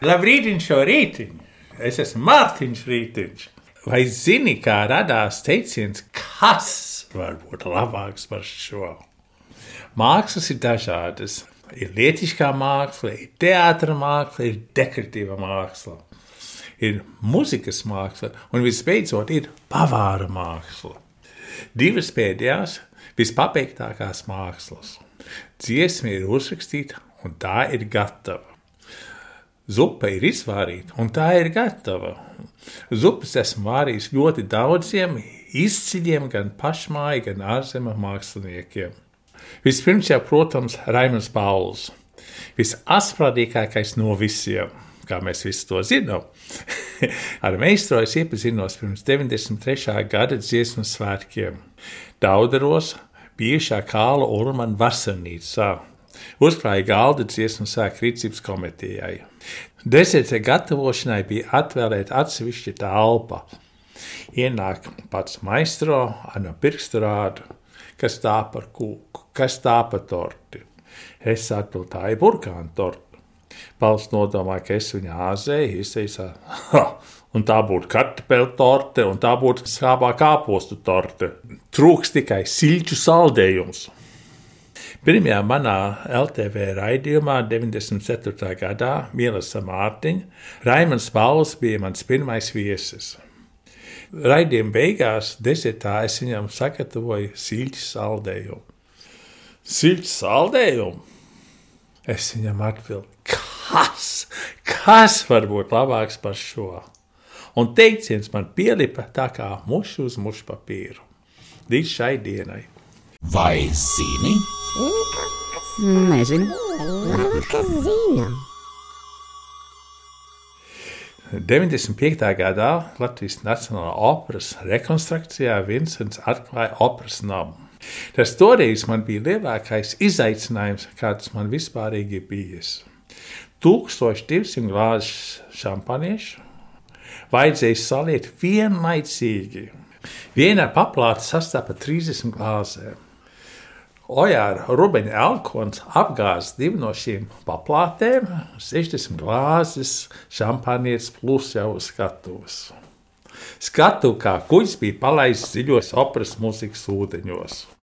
Labrīt, šo rītiņu! Es esmu Mārtiņš Rītiņš. Vai zini, kā radās teiciens, kas var būt labāks par šo? Mākslas ir dažādas. Ir lietišķā māksla, ir teātris māksla, ir dekoratīva māksla, ir mūzikas māksla un visbeidzot ir pavāra māksla. Divas pēdējās, vispabeigtākās mākslas. Dziesma ir uzrakstīta un tā ir gatava. Zupa ir izvārīta, un tā ir gatava. Zupas esmu vārījis ļoti daudziem izciļiem, gan pašmāju, gan ārzemju māksliniekiem. Vispirms jau, protams, Raimons Pauls. Visasprātīgākais no visiem, kā mēs visi to zinām. Ar meistaru es iepazinos pirms 93. gada dziesmu svētkiem. Daudaros bijušā Kāla Urmana vasarnīcā. Uzkrāja galda dziesmu sēku rīcības komitejai. Deserta gatavošanai bija atvēlēta atsevišķa telpa. Ienāk pats maistro ar no pirkstu rādu, kas tā par kūku, kas tā par torti. Es atbildu, tā ir burkāna torta. Pals nodomāja, ka es viņu āzēju, izteicā, un tā būtu kartupeļu torte, un tā būtu skābā kāpostu torte. Trūks tikai siļķu saldējums. Pirmajā manā LTV raidījumā, 94. gadā, Mielasa Mārtiņa, Raimons Pauls bija mans pirmais viesis. Raidījuma beigās, desertā, es viņam sagatavoju siļķu saldējumu. Siļķu saldējumu? Es viņam atbildēju, kas, kas var būt labāks par šo? Un teiciens man pielipa tā kā mušu uz mušu papīru. Līdz šai dienai. Vai zini? Nezinu. Kas zina? 95. gadā Latvijas Nacionālā operas rekonstrukcijā Vinsants atklāja operas namu. Tas toreiz man bija lielākais izaicinājums, kāds man vispār ir bijis. 1200 glāzes šampaniešu vajadzēja saliet vienlaicīgi. Viena paplāte sastāv par 30 glāzēm. Ojāra Rubeņa Elkons apgāza divu no šīm paplātēm, 60 glāzes, šampanietis plus jau skatuves. Skatu kā kuģis bija palaists dziļos operas mūzikas ūdeņos.